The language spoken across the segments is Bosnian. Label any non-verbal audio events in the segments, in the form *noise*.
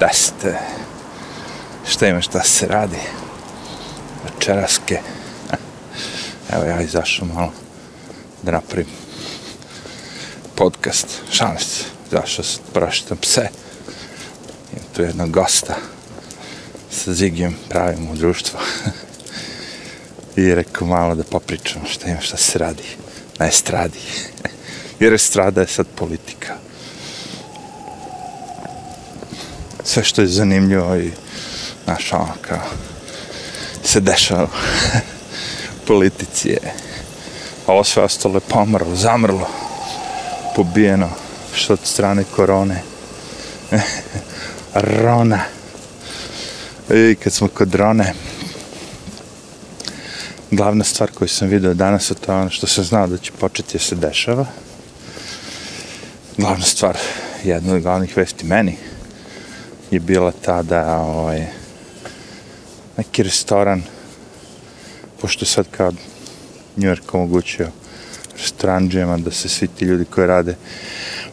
Da ste, šta ima šta se radi, večeraske, evo ja izašao malo da napravim podcast, šalim se, izašao se, praštam pse, imam tu jednog gosta, sa Zigijem pravimo društvo, *laughs* i rekao malo da popričamo šta ima šta se radi. Na estradi, *laughs* jer estrada je sad politika, sve što je zanimljivo i naš ono kao se dešava politici je. A ovo sve ostalo je pomrlo, zamrlo pobijeno što od strane korone. *laughs* Rona. I kad smo kod Rone glavna stvar koju sam video danas to je ono što sam znao da će početi da se dešava. Glavna stvar jedna od glavnih vesti meni je bila ta da ovaj, neki restoran, pošto sad kao New York omogućio restoranđima da se svi ti ljudi koji rade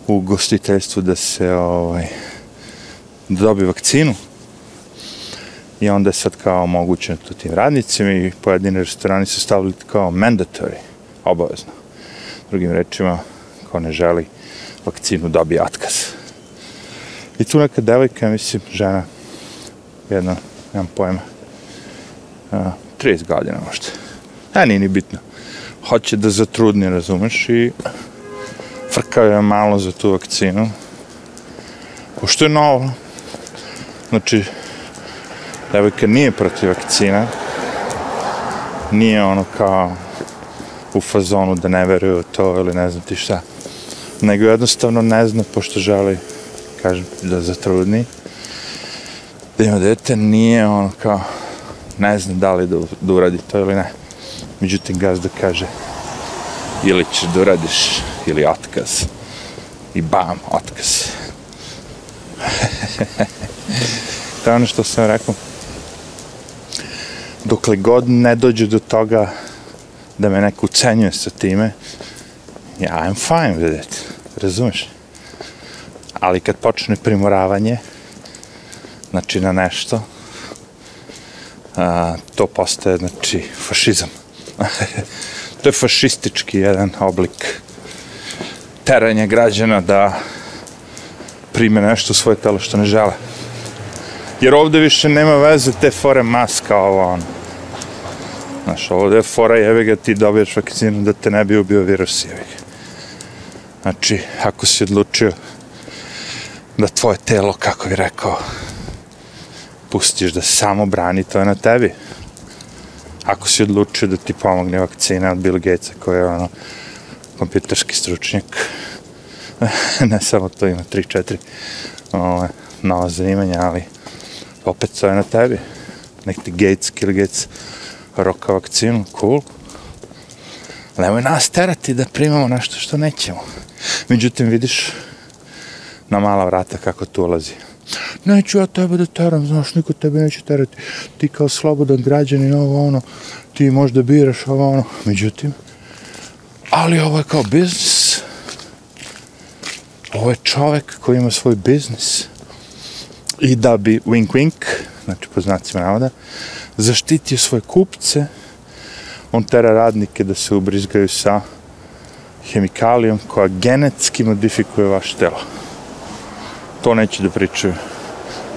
u gostiteljstvu da se ovaj, da dobiju vakcinu i onda je sad kao omogućeno to tim radnicima i pojedini restorani su stavili kao mandatory, obavezno. Drugim rečima, ko ne želi vakcinu dobije otkaz. I tu neka devojka, mislim, žena, jedna, nemam pojma, uh, 30 godina možda. E, nije ni bitno. Hoće da zatrudni, razumeš, i frkao je malo za tu vakcinu. Pošto je novo, znači, devojka nije protiv vakcina, nije ono kao u fazonu da ne veruje u to ili ne znam ti šta, nego jednostavno ne zna, pošto želi kažem, da zatrudni, da ima dete, nije ono kao, ne znam da li da, da uradi to ili ne. Međutim, gazda kaže, ili ćeš da uradiš, ili otkaz. I bam, otkaz. *laughs* to je ono što sam rekao. Dokle god ne dođu do toga da me neko ucenjuje sa time, ja, I'm fine with it. Razumeš? Ali kad počne primoravanje, znači na nešto, a, to postaje, znači, fašizam. *laughs* to je fašistički jedan oblik teranja građana da prime nešto u svoje telo što ne žele. Jer ovde više nema veze te fore maska ovo ono. Znaš, ovde je fora jeve ga ti dobiješ vakcinu da te ne bi ubio virus jeve Znači, ako si odlučio da tvoje telo, kako bi rekao, pustiš da samo brani, to je na tebi. Ako si odlučio da ti pomogne vakcina od Bill Gatesa, koji je ono, kompjuterski stručnjak, *laughs* ne samo to, ima 3-4 ove, nova zanimanja, ali opet to je na tebi. Nek ti Gates, Kill Gates, roka vakcinu, cool. Nemoj nas terati da primamo nešto što nećemo. Međutim, vidiš, na mala vrata kako tu ulazi. Neću ja tebe da teram, znaš, niko tebe neće terati. Ti kao slobodan građanin, ovo ono, ti možda biraš ovo ono. Međutim, ali ovo je kao biznis. Ovo je čovek koji ima svoj biznis. I da bi wink wink, znači po znacima navoda, zaštitio svoje kupce, on tera radnike da se ubrizgaju sa hemikalijom koja genetski modifikuje vaše telo to neće da pričaju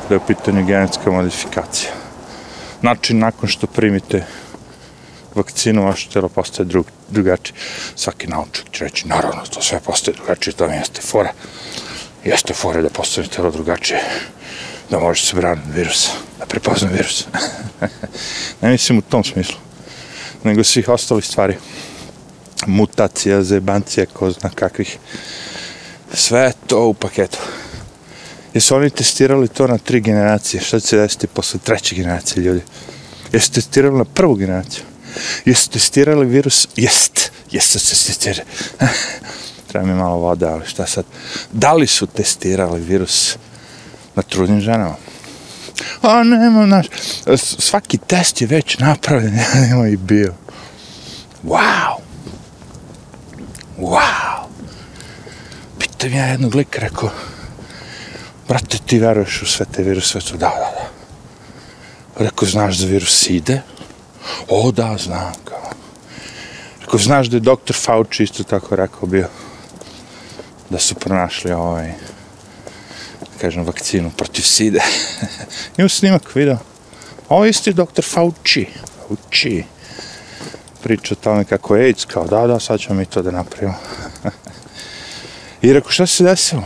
da je u pitanju genetska modifikacija. Znači, nakon što primite vakcinu, vaše telo postaje drug, drugačije. Svaki naučnik će reći, naravno, to sve postaje drugačije, to mi jeste fora. Jeste fora da postane telo drugačije, da može se braniti virusa, da prepozna virus. *laughs* ne mislim u tom smislu, nego svih ostalih stvari. Mutacija, zebancija, ko zna kakvih. Sve to u paketu. Jesu oni testirali to na tri generacije? Šta će se desiti posle treće generacije ljudi? Jesu testirali na prvu generaciju? Jesu testirali virus? Jest. Jesu se testirali. *laughs* Treba mi malo vode, ali šta sad? Da li su testirali virus na trudnim ženama? A, nema, znaš, svaki test je već napravljen, *laughs* nema i bio. Wow! Wow! Pitam ja jednog lika, rekao, brate, ti veruješ u sve te viruse, sve to, da, da, da. Rekao, znaš za virus ide? O, da, znam, kao. Rekao, znaš da je doktor Fauci isto tako rekao bio da su pronašli ovaj, kažem, vakcinu protiv SIDE. *laughs* Imam snimak video. Ovo je isti doktor Fauci. Fauci. Priča o tome kako je AIDS, kao da, da, sad ćemo mi to da napravimo. *laughs* I rekao, šta se desilo?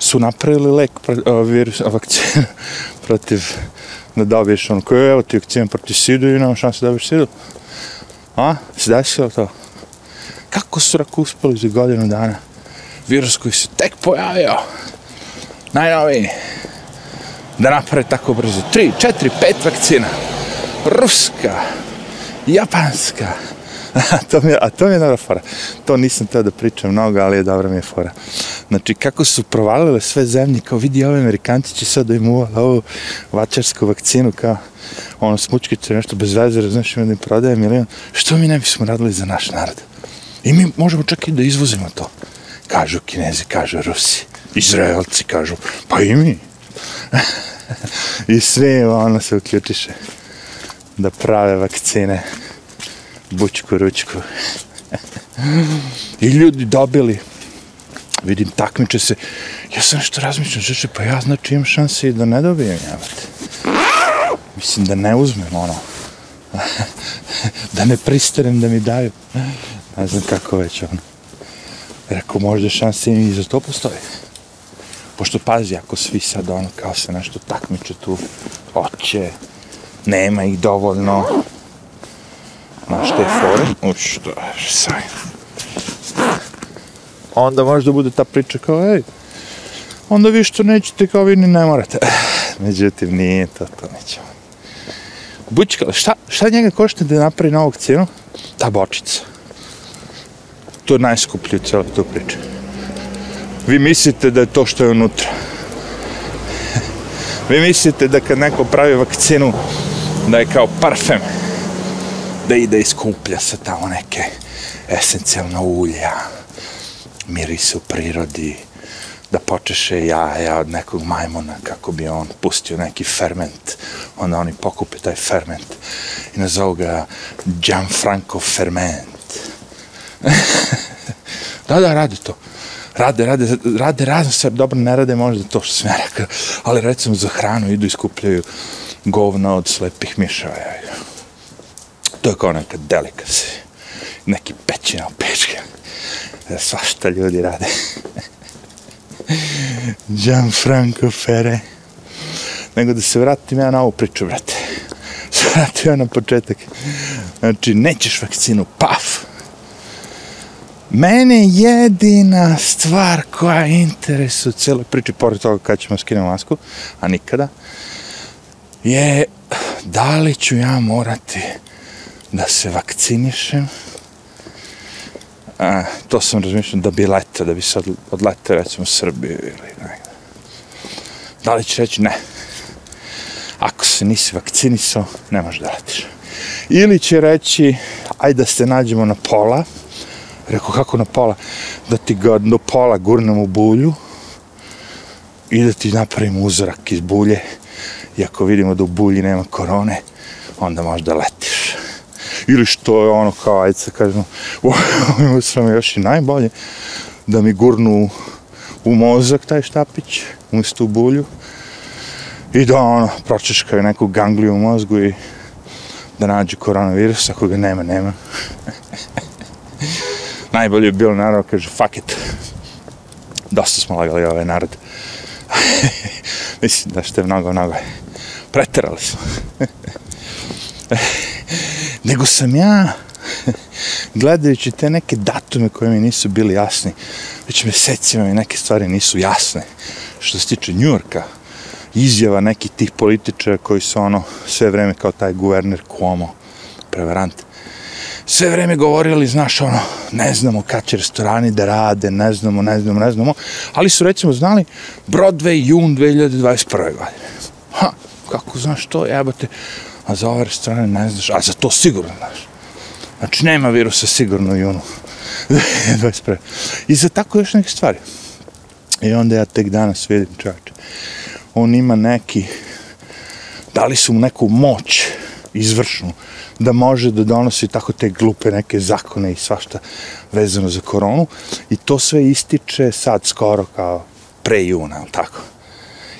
Su napravili lek, pro, virus, vakcina *laughs* protiv, da dobiješ ono, koje evo ti vakcina protiv SIDU i nema šanse da dobiješ SIDU. A? Se desilo to? Kako su rak uspeli za godinu dana? Virus koji se tek pojavio. Najnoviji. Da naprave tako brzo. Tri, četiri, pet vakcina. Ruska. Japanska. *laughs* A to mi je, a to mi je dobra fora. To nisam teo da pričam mnogo, ali je dobra mi je fora. Znači, kako su provalile sve zemlje, kao vidi, ove Amerikanci će sad da im uvala ovu vačarsku vakcinu, kao ono smučkice, nešto bez veze, znaš, ima da im prodaje milion. Što mi ne bismo radili za naš narod? I mi možemo čak i da izvozimo to. Kažu kinezi, kažu rusi, izraelci kažu, pa i mi. *laughs* I sve ono se uključiše da prave vakcine bučku ručku. *laughs* I ljudi dobili. Vidim, takmiče se. Ja sam nešto razmišljam, žeće, pa ja znači imam šanse i da ne dobijem, javate. Mislim da ne uzmem, ono. *laughs* da ne pristanem da mi daju. Ne znam kako već, ono. Rekao, možda šanse i za to postoji. Pošto pazi, ako svi sad ono kao se nešto takmiče tu, oće, nema ih dovoljno, Znaš te fore? Uš, to je sajno. Onda možda bude ta priča kao, ej, onda vi što nećete kao vi ni ne morate. *sighs* Međutim, nije to, to nećemo. Bućka, šta, šta njega košta da napravi novog cijenu? Ta bočica. To je najskuplje u cijeloj tu priče. Vi mislite da je to što je unutra. *laughs* Vi mislite da kad neko pravi vakcinu, da je kao parfem da ide iskuplja se tamo neke esencijalna ulja, mirisu prirodi, da počeše jaja od nekog majmuna kako bi on pustio neki ferment, onda oni pokupe taj ferment i nazovu ga Gianfranco ferment. *laughs* da, da, radi to. Rade, rade, rade razno sve, dobro, ne rade možda to što sam ja rekao, ali recimo za hranu idu i skupljaju govna od slepih mišaja. To je kao neka delikasi. Neki pećina u pečke. Da svašta ljudi rade. Gianfranco Fere. Nego da se vratim ja na ovu priču, brate. Se vratim ja na početak. Znači, nećeš vakcinu, paf! Mene jedina stvar koja interesuje cijeloj priči, pored toga kad ćemo skinem masku, a nikada, je da li ću ja morati da se vakcinišem. A, to sam razmišljao da bi letao, da bi sad odletao recimo u Srbiju ili negdje. Da li će reći ne? Ako se nisi vakcinisao, ne možeš da letiš. Ili će reći, ajde da se nađemo na pola. Rekao, kako na pola? Da ti ga do pola gurnem u bulju i da ti napravim uzorak iz bulje. I ako vidimo da u bulji nema korone, onda možeš da letiš ili što je ono kao, ajde se kažemo, *laughs* ovo ono sam još i najbolje, da mi gurnu u mozak taj štapić, umjesto u bulju, i da ono, pročeškaju neku gangliju u mozgu i da nađu koronavirus, ako ga nema, nema. *laughs* najbolje je bilo, naravno, kaže, fuck it. Dosta smo lagali ovaj narod. *laughs* Mislim da ste mnogo, mnogo. Preterali smo nego sam ja gledajući te neke datume koje mi nisu bili jasni već mesecima mi neke stvari nisu jasne što se tiče Njurka izjava nekih tih političara koji su ono sve vreme kao taj guverner Cuomo prevarant sve vreme govorili, znaš, ono, ne znamo kad će restorani da rade, ne znamo, ne znamo, ne znamo, ali su recimo znali Broadway jun 2021. godine. Ha, kako znaš to, jebate, a za ove strane ne znaš, a za to sigurno znaš. Znači, nema virusa sigurno ono. u *laughs* junu. I za tako još neke stvari. I onda ja tek danas vidim čovječe. On ima neki, dali su mu neku moć izvršnu, da može da donosi tako te glupe neke zakone i svašta vezano za koronu. I to sve ističe sad skoro kao pre juna, tako.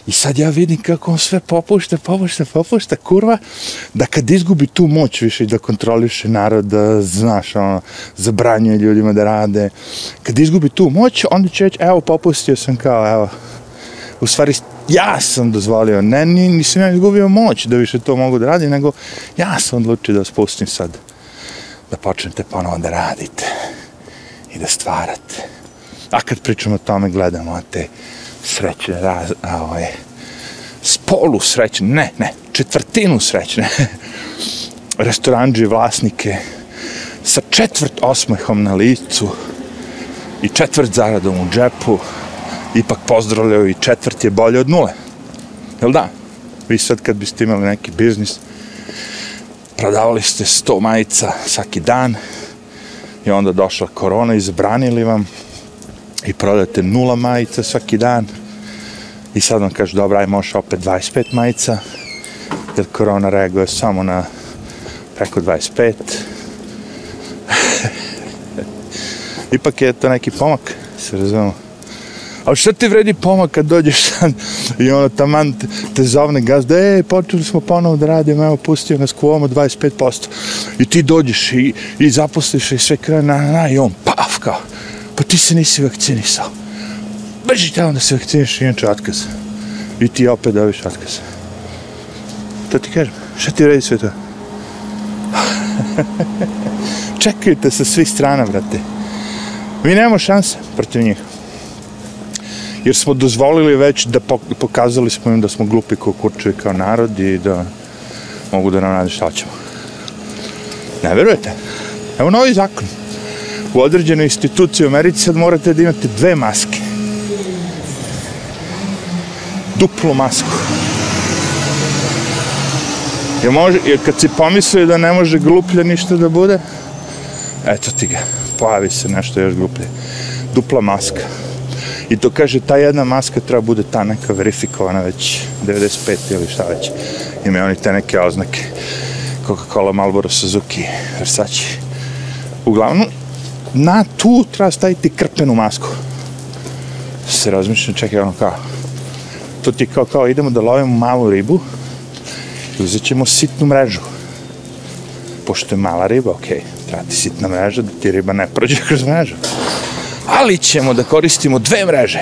I sad ja vidim kako on sve popušta, popušta, popušta, kurva, da kad izgubi tu moć više da kontroliše narod, da, znaš, ono, zabranjuje ljudima da rade, kad izgubi tu moć, onda će reći, evo, popustio sam kao, evo, u stvari, ja sam dozvolio, ne, nisam ja izgubio moć da više to mogu da radim, nego ja sam odlučio da spustim sad, da počnete ponovo da radite i da stvarate. A kad pričamo o tome, gledamo te srećne raz, a ovaj, spolu srećne, ne, ne, četvrtinu srećne, *laughs* restoranđe vlasnike sa četvrt osmehom na licu i četvrt zaradom u džepu, ipak pozdravljaju i četvrt je bolje od nule. Jel da? Vi sad kad biste imali neki biznis, prodavali ste sto majica svaki dan i onda došla korona i zabranili vam i prodate nula majica svaki dan. I sad vam kažu dobra, aj možeš opet 25 majica. Jer korona reaguje samo na preko 25 *laughs* ipak je to neki pomak se razumemo. A šta ti vredi pomak kad dođeš sad i ono taman te, te zovne gazda, ej, počeli smo ponovo da radimo, evo, pustio nas kuomo 25%. I ti dođeš i, i zaposliš i sve krene na, na, i on, paf, kao, pa ti se nisi vakcinisao. Beži te onda se vakciniš i inače otkaz. I ti opet dobiš otkaz. To ti kažem, šta ti radi sve to? *laughs* Čekajte sa svih strana, brate. Mi nemamo šanse protiv njih jer smo dozvolili već da pokazali smo im da smo glupi kao kurčevi kao narod i da mogu da nam radi šta ćemo. Ne verujete? Evo novi zakon. U određenoj instituciji u Americi sad morate da imate dve maske. Duplu masku. Je može, jer kad si pomislio da ne može gluplje ništa da bude, eto ti ga, pojavi se nešto još gluplje. Dupla maska. I to kaže, ta jedna maska treba bude ta neka verifikovana već 95 ili šta već. Imaju oni te neke oznake. Coca-Cola, Marlboro, Suzuki, Versace. Uglavnom, na tu treba staviti krpenu masku. Se razmišljam, čekaj, ono kao, to ti kao, kao idemo da lovimo malu ribu i uzet ćemo sitnu mrežu. Pošto je mala riba, okej, okay, treba ti sitna mreža da ti riba ne prođe *laughs* kroz mrežu ali ćemo da koristimo dve mreže.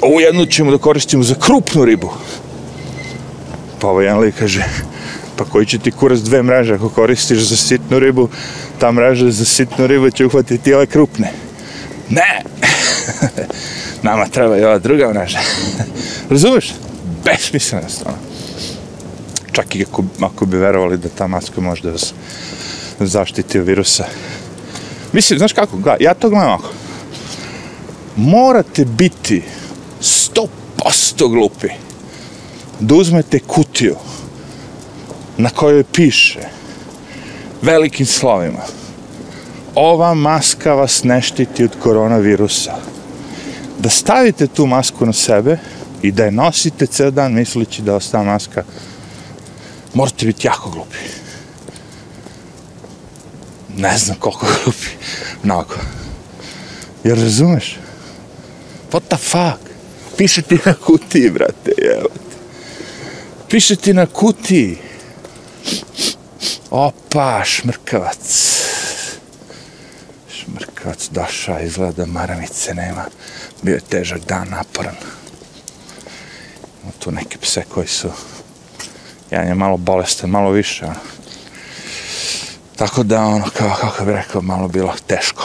Ovu jednu ćemo da koristimo za krupnu ribu. Pa ovaj jedan lik kaže, pa koji će ti kurac dve mreže ako koristiš za sitnu ribu, ta mreža za sitnu ribu će uhvatiti ove krupne. Ne! *laughs* Nama treba i ova druga mreža. *laughs* Razumeš? Besmisleno ono. Čak i ako, ako bi verovali da ta maska može da vas zaštiti od virusa. Mislim, znaš kako, ja to gledam ovako morate biti 100% glupi da uzmete kutiju na kojoj piše velikim slovima ova maska vas ne štiti od koronavirusa da stavite tu masku na sebe i da je nosite ceo dan mislići da ostava maska morate biti jako glupi ne znam koliko *laughs* glupi mnogo jer razumeš What the fuck? Piše ti na kutiji, brate, evo. Piše ti na kutiji. Opa, šmrkavac. Šmrkavac došao, izgleda maramice nema. Bio je težak dan, naporan. Ima tu neke pse koji su... Jedan je malo bolestan, malo više, ono. Tako da, ono, kao, kako bi rekao, malo bilo teško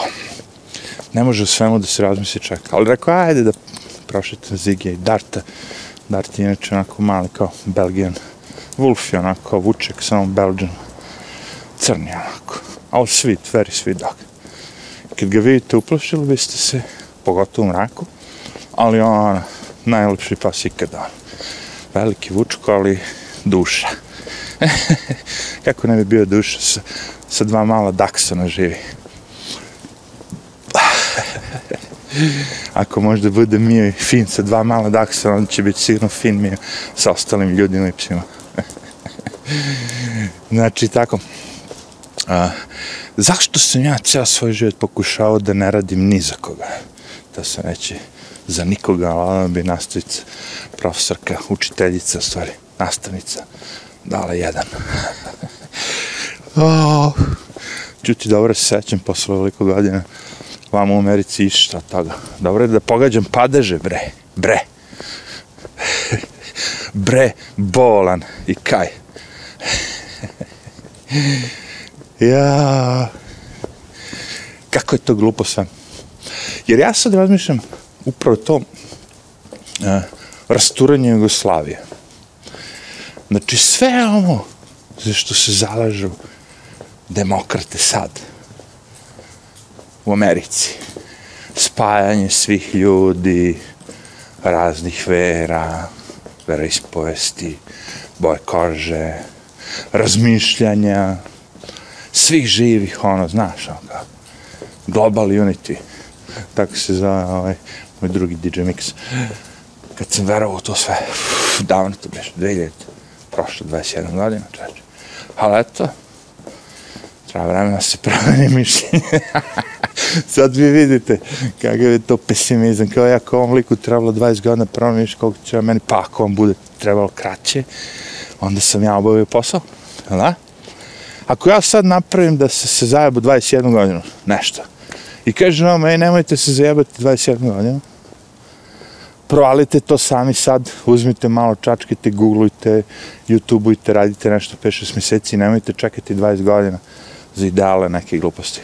ne može svemu da se razmisli čeka. Ali rekao, ajde da prošetam Zigija i Darta. Dart je inače onako mali kao Belgijan. Wolf je onako vuček, samo Belgian. Crni onako. All sweet, very sweet dog. Kad ga vidite uplašili biste se, pogotovo u mraku, ali on najlepši pas ikada. Veliki vučko, ali duša. *laughs* Kako ne bi bio duša sa, sa dva mala daksona živi. Ako možda bude Mio i Fin sa dva mala daksa, onda će biti sigurno Fin Mio sa ostalim ljudima i psima. *laughs* znači, tako. A, zašto sam ja cijel svoj život pokušao da ne radim ni za koga? Da sam reći za nikoga, ali ona bi nastavica, profesorka, učiteljica, stvari, nastavnica, dala jedan. *laughs* oh, čuti, dobro se sećam posle veliko godina vam u Americi išta toga. Dobro je da pogađam padeže, bre, bre. *laughs* bre, bolan i kaj. *laughs* ja, kako je to glupo sve. Jer ja sad razmišljam upravo to uh, rasturanje Jugoslavije. Znači sve ono za što se zalažu demokrate sad u Americi. Spajanje svih ljudi, raznih vera, vera ispovesti, boje kože, razmišljanja, svih živih, ono, znaš, ono, kao, Global Unity, tako se zove ovaj, moj drugi DJ Mix. Kad sam verovao to sve, uf, davno to biš, 2000, prošlo 21 godina, čeče. Ali eto, treba vremena se promeni *laughs* mišljenje. Sad vi vidite kakav je to pesimizam. Kao ja, ako ovom liku trebalo 20 godina promeniš koliko će meni, pa ako vam bude trebalo kraće, onda sam ja obavio posao. Da? Ako ja sad napravim da se, se zajebu 21 godinu, nešto, i kažem vam, ej, nemojte se zajebati 21 godinu, provalite to sami sad, uzmite malo, čačkite, googlujte, youtubeujte, radite nešto 5-6 mjeseci, nemojte čekati 20 godina za ideale neke gluposti.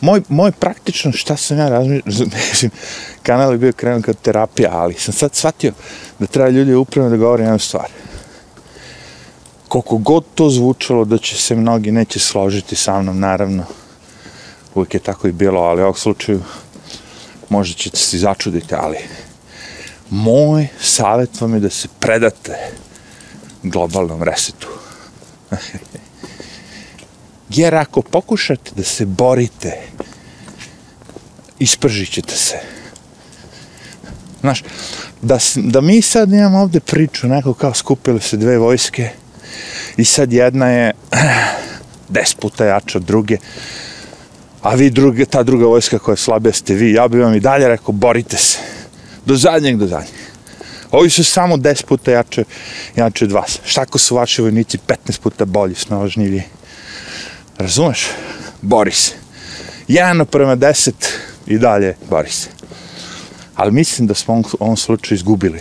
Moj, moj praktično, šta sam ja razmišljao, *laughs* kanal je bio krenuo kao terapija, ali sam sad shvatio da treba ljudi upravo da govore jednu stvar. Koliko god to zvučalo da će se mnogi neće složiti sa mnom, naravno, uvijek je tako i bilo, ali u ovom slučaju možda ćete se začuditi, ali moj savjet vam je da se predate globalnom resetu. *laughs* Jer ako pokušate da se borite, ispržit ćete se. Znaš, da, da mi sad imamo ovde priču, neko kao skupili se dve vojske i sad jedna je *clears throat* des puta jača od druge, a vi druge, ta druga vojska koja je slabija ste vi, ja bih vam i dalje rekao, borite se. Do zadnjeg, do zadnjeg. Ovi su samo 10 puta jače, jače od vas. Šta ako su vaši vojnici 15 puta bolji, snažniji? Razumeš? Bori se. Jedan prema deset i dalje bori se. Ali mislim da smo u ovom slučaju izgubili.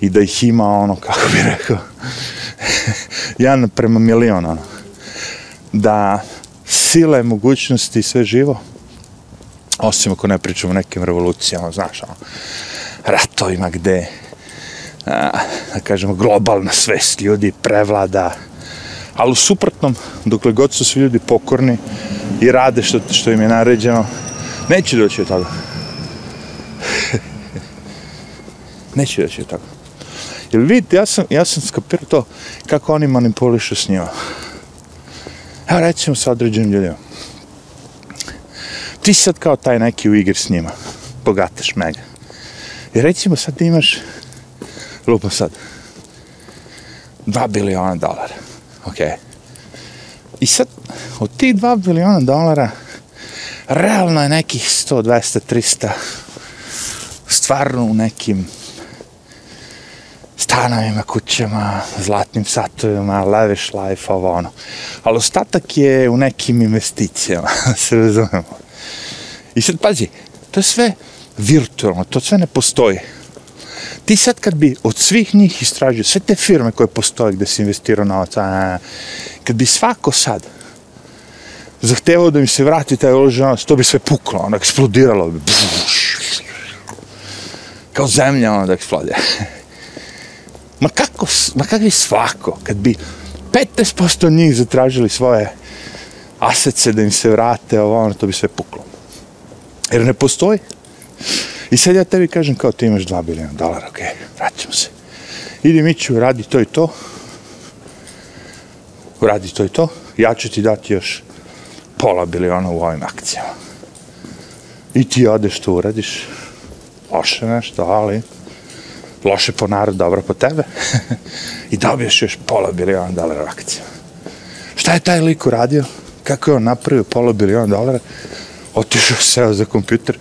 I da ih ima ono, kako bi rekao, *laughs* jedan prema milion, ono. Da sile, mogućnosti sve živo, osim ako ne pričamo o nekim revolucijama, znaš, ono, ratovima gde, a, da kažemo, globalna svest ljudi prevlada, ali u suprotnom, dokle god su svi ljudi pokorni i rade što, što im je naređeno, neće doći od toga. *laughs* neće doći od toga. Jer vidite, ja sam, ja sam skapirao to kako oni manipulišu s njima. Ja recimo sa određenim ljudima. Ti sad kao taj neki u igri s njima. Bogataš mega. I recimo sad imaš, lupa sad, 2 biliona dolara ok. I sad, od tih 2 biliona dolara, realno je nekih 100, 200, 300 stvarno u nekim stanovima, kućama, zlatnim satovima, lavish life, ovo ono. Ali ostatak je u nekim investicijama, *laughs* se razumemo. I sad, pazi, to je sve virtualno, to sve ne postoji ti sad kad bi od svih njih istražio, sve te firme koje postoje gde se investirao novac, a, kad bi svako sad zahtevao da mi se vrati taj uložen novac, to bi sve puklo, ono, eksplodiralo bi. Kao zemlja, ono, da eksplodira ma kako, ma kako bi svako, kad bi 15% njih zatražili svoje asece da im se vrate, ovo, ono, to bi sve puklo. Jer ne postoji. I sad ja tebi kažem kao ti imaš 2 bilijuna dolara, ok, vraćamo se. Idi Miću, radi to i to. Radi to i to. Ja ću ti dati još pola biliona u ovim akcijama. I ti odeš to uradiš. Loše nešto, ali loše po narod, dobro po tebe. *laughs* I dobiješ još pola biliona dolara akcija. Šta je taj lik uradio? Kako je on napravio pola biliona dolara? Otišao seo za kompjuter,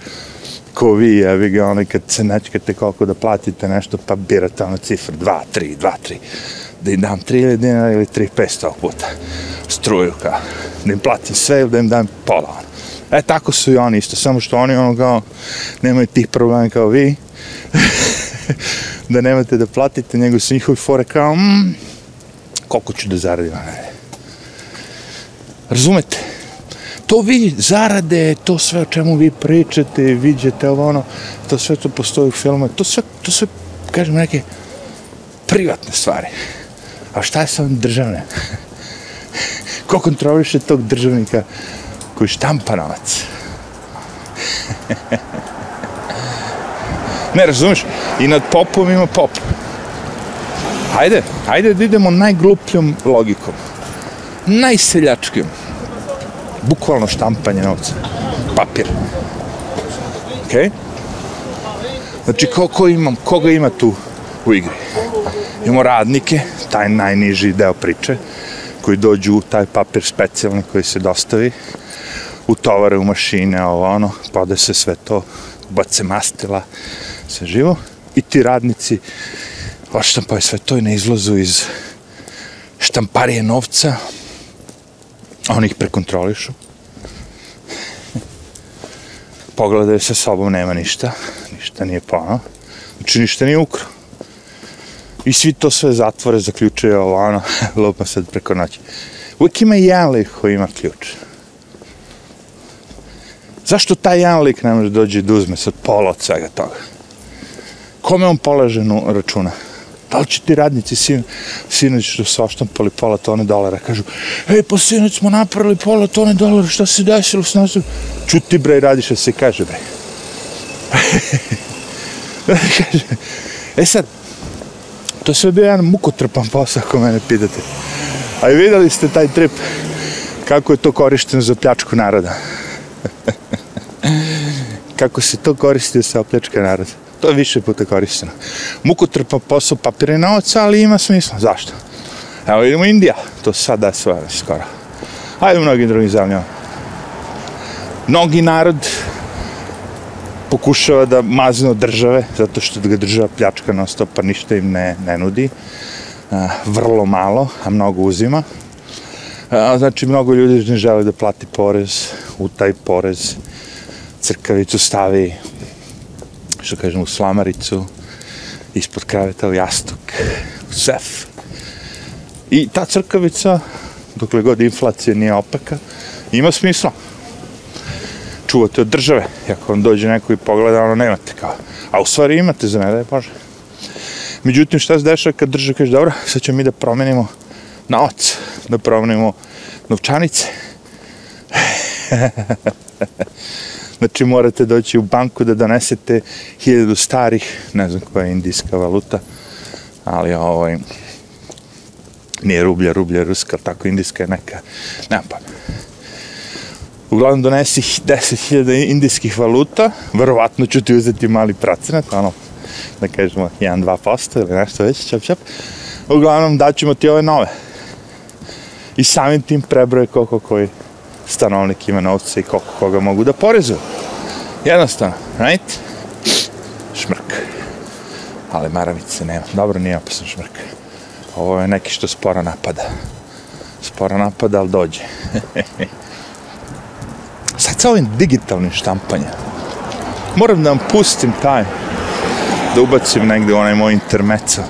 ko vi, vi ga, onaj kad se nečkate koliko da platite nešto, pa birate ono cifr, 2, 3, 2, 3, da im dam 3000 dinara ili 3500 puta, struju kao, da im platim sve ili da im dam pola, ono. E, tako su i oni isto, samo što oni ono kao, nemaju tih problema kao vi, *laughs* *laughs* da nemate da platite, nego su njihovi fore kao, mm, koliko ću da zaradim, ne. Razumete? To vi zarade, to sve o čemu vi pričate, viđete ovo ono, to sve to postoji u filmu, to sve, to sve, kažem, neke privatne stvari. A šta je sa državne? *laughs* Ko kontroliše tog državnika koji štampa novac? *laughs* ne, razumiješ? I nad popom ima pop. Hajde, hajde da idemo najglupljom logikom. Najseljačkim. Bukvalno štampanje novca. Papir. Okej? Okay? Znači, ko, ko imam, koga ima tu u igri? Imamo radnike, taj najniži deo priče, koji dođu u taj papir specijalni koji se dostavi, utovare u mašine, ovo ono, pode se sve to, bace mastila, sve živo, i ti radnici odštampaju sve to i na izlazu iz štamparije novca, oni ih prekontrolišu, pogledaju sa sobom, nema ništa, ništa nije pono, znači ništa nije ukro. I svi to sve zatvore, zaključuje ovo, ono, lupa *laughs* sad preko noći. Uvijek ima jedan lik koji ima ključ. Zašto taj jedan lik ne može dođi da uzme sad pola od svega toga? Kome on polaže računa? Da li će ti radnici sin, sinoć što su oštampali pola tone dolara? Kažu, ej, po sinoć smo napravili pola tone dolara, šta se desilo s nas? Čuti bre, radiš da se kaže bre. *laughs* e sad, to je sve bio jedan mukotrpan posao, ako mene pitate. A i videli ste taj trip, kako je to korišteno za pljačku naroda. *laughs* kako se to koristi sa opljačka naroda. To je više puta koristeno. Mukotrpa posao papire i ali ima smisla. Zašto? Evo idemo Indija, to sada da skoro. Ajde u mnogim drugim zemljama. Mnogi narod pokušava da mazne od države, zato što ga država pljačka na stop, pa ništa im ne, ne nudi. E, vrlo malo, a mnogo uzima. E, a, znači, mnogo ljudi ne žele da plati porez, u taj porez crkavicu stavi, što kažem, u slamaricu, ispod kreveta u jastuk, u sef. I ta crkavica, dokle god inflacija nije opeka, ima smisla čuvate od države. Ako vam dođe neko i pogleda, ono nemate kao. A u stvari imate za ne da je Bože. Međutim, šta se dešava kad država kaže, dobro, sad ćemo mi da promenimo novac, da promenimo novčanice. *laughs* znači, morate doći u banku da donesete hiljadu starih, ne znam koja je indijska valuta, ali ovaj, nije rublja, rublja, ruska, tako indijska je neka, nema pa uglavnom donesi 10.000 indijskih valuta, verovatno ću ti uzeti mali procenat, ono, da kažemo 1-2% ili nešto već, čap, čap. Uglavnom daćemo ti ove nove. I samim tim prebroje koliko koji stanovnik ima novca i koliko koga mogu da porezuju. Jednostavno, right? Šmrk. Ali maravice nema. Dobro, nije opasan šmrk. Ovo je neki što sporo napada. Sporo napada, ali dođe. *laughs* Sad sa ovim digitalnim štampanjem, moram da vam pustim taj, da ubacim negde onaj moj intermeco.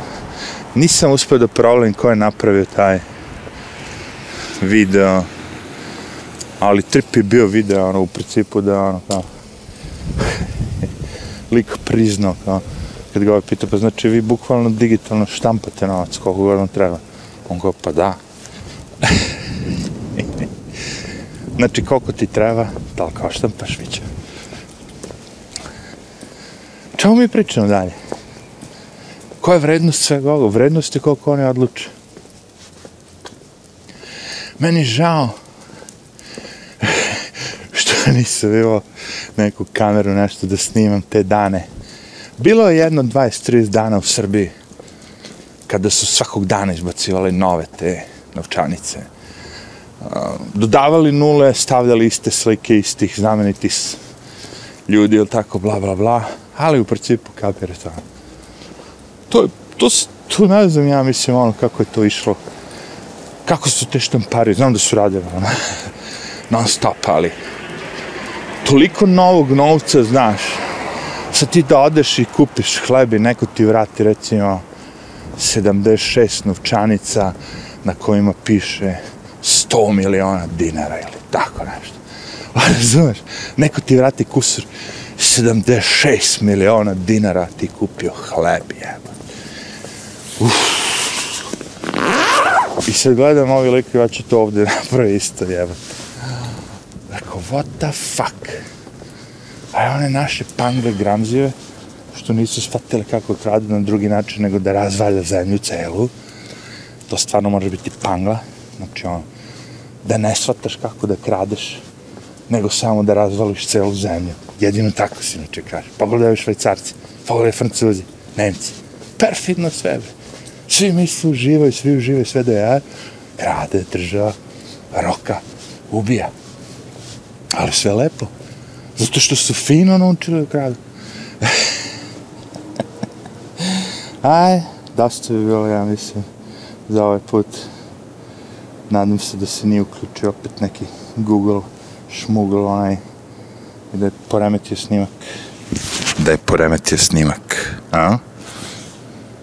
Nisam uspio da problem ko je napravio taj video, ali trip je bio video, ono, u principu da, ono, kao, lik priznao, kao, kad ga ovaj pita, pa znači vi bukvalno digitalno štampate novac, koliko god vam treba. On kao, pa da. *laughs* Znači, koliko ti treba, tal kao štampaš, viće. Čemu mi pričamo dalje? Koja je vrednost svega ovoga? Vrednost je koliko oni odluče. Meni žao nisam imao neku kameru, nešto da snimam te dane. Bilo je jedno 20-30 dana u Srbiji kada su svakog dana izbacivali nove te novčanice. Um, dodavali nule, stavljali iste slike istih znamenitih ljudi ili tako, bla, bla, bla. Ali u principu kapire to. To, to, to ne znam ja mislim ono kako je to išlo. Kako su te štampari, znam da su radili ono, *laughs* non stop, ali toliko novog novca, znaš, sad ti da odeš i kupiš hleb i neko ti vrati recimo 76 novčanica na kojima piše 100 miliona dinara ili tako nešto. A *laughs* razumeš, neko ti vrati kusur 76 miliona dinara ti kupio hleb, jeba. I sad gledam ovi lik ja ću to ovdje *laughs* napravi isto, jeba. Rekao, what the fuck? A one naše pangle gramzive, što nisu shvatile kako kradu na drugi način nego da razvalja zemlju celu, to stvarno može biti pangla, znači ono, da ne shvataš kako da kradeš, nego samo da razvališ celu zemlju. Jedino tako si inače kaže. Pogledaju švajcarci, pogledaju francuzi, nemci. Perfidno sve, bre. Svi misli uživaju, svi uživaju, sve da ja krade, država, roka, ubija. Ali sve lepo. Zato što su fino naučili kradu. Aj, dosta bi bilo, ja mislim, za ovaj put. Nadam se da se nije uključio opet neki Google šmugl onaj i da je poremetio snimak. Da je poremetio snimak, a?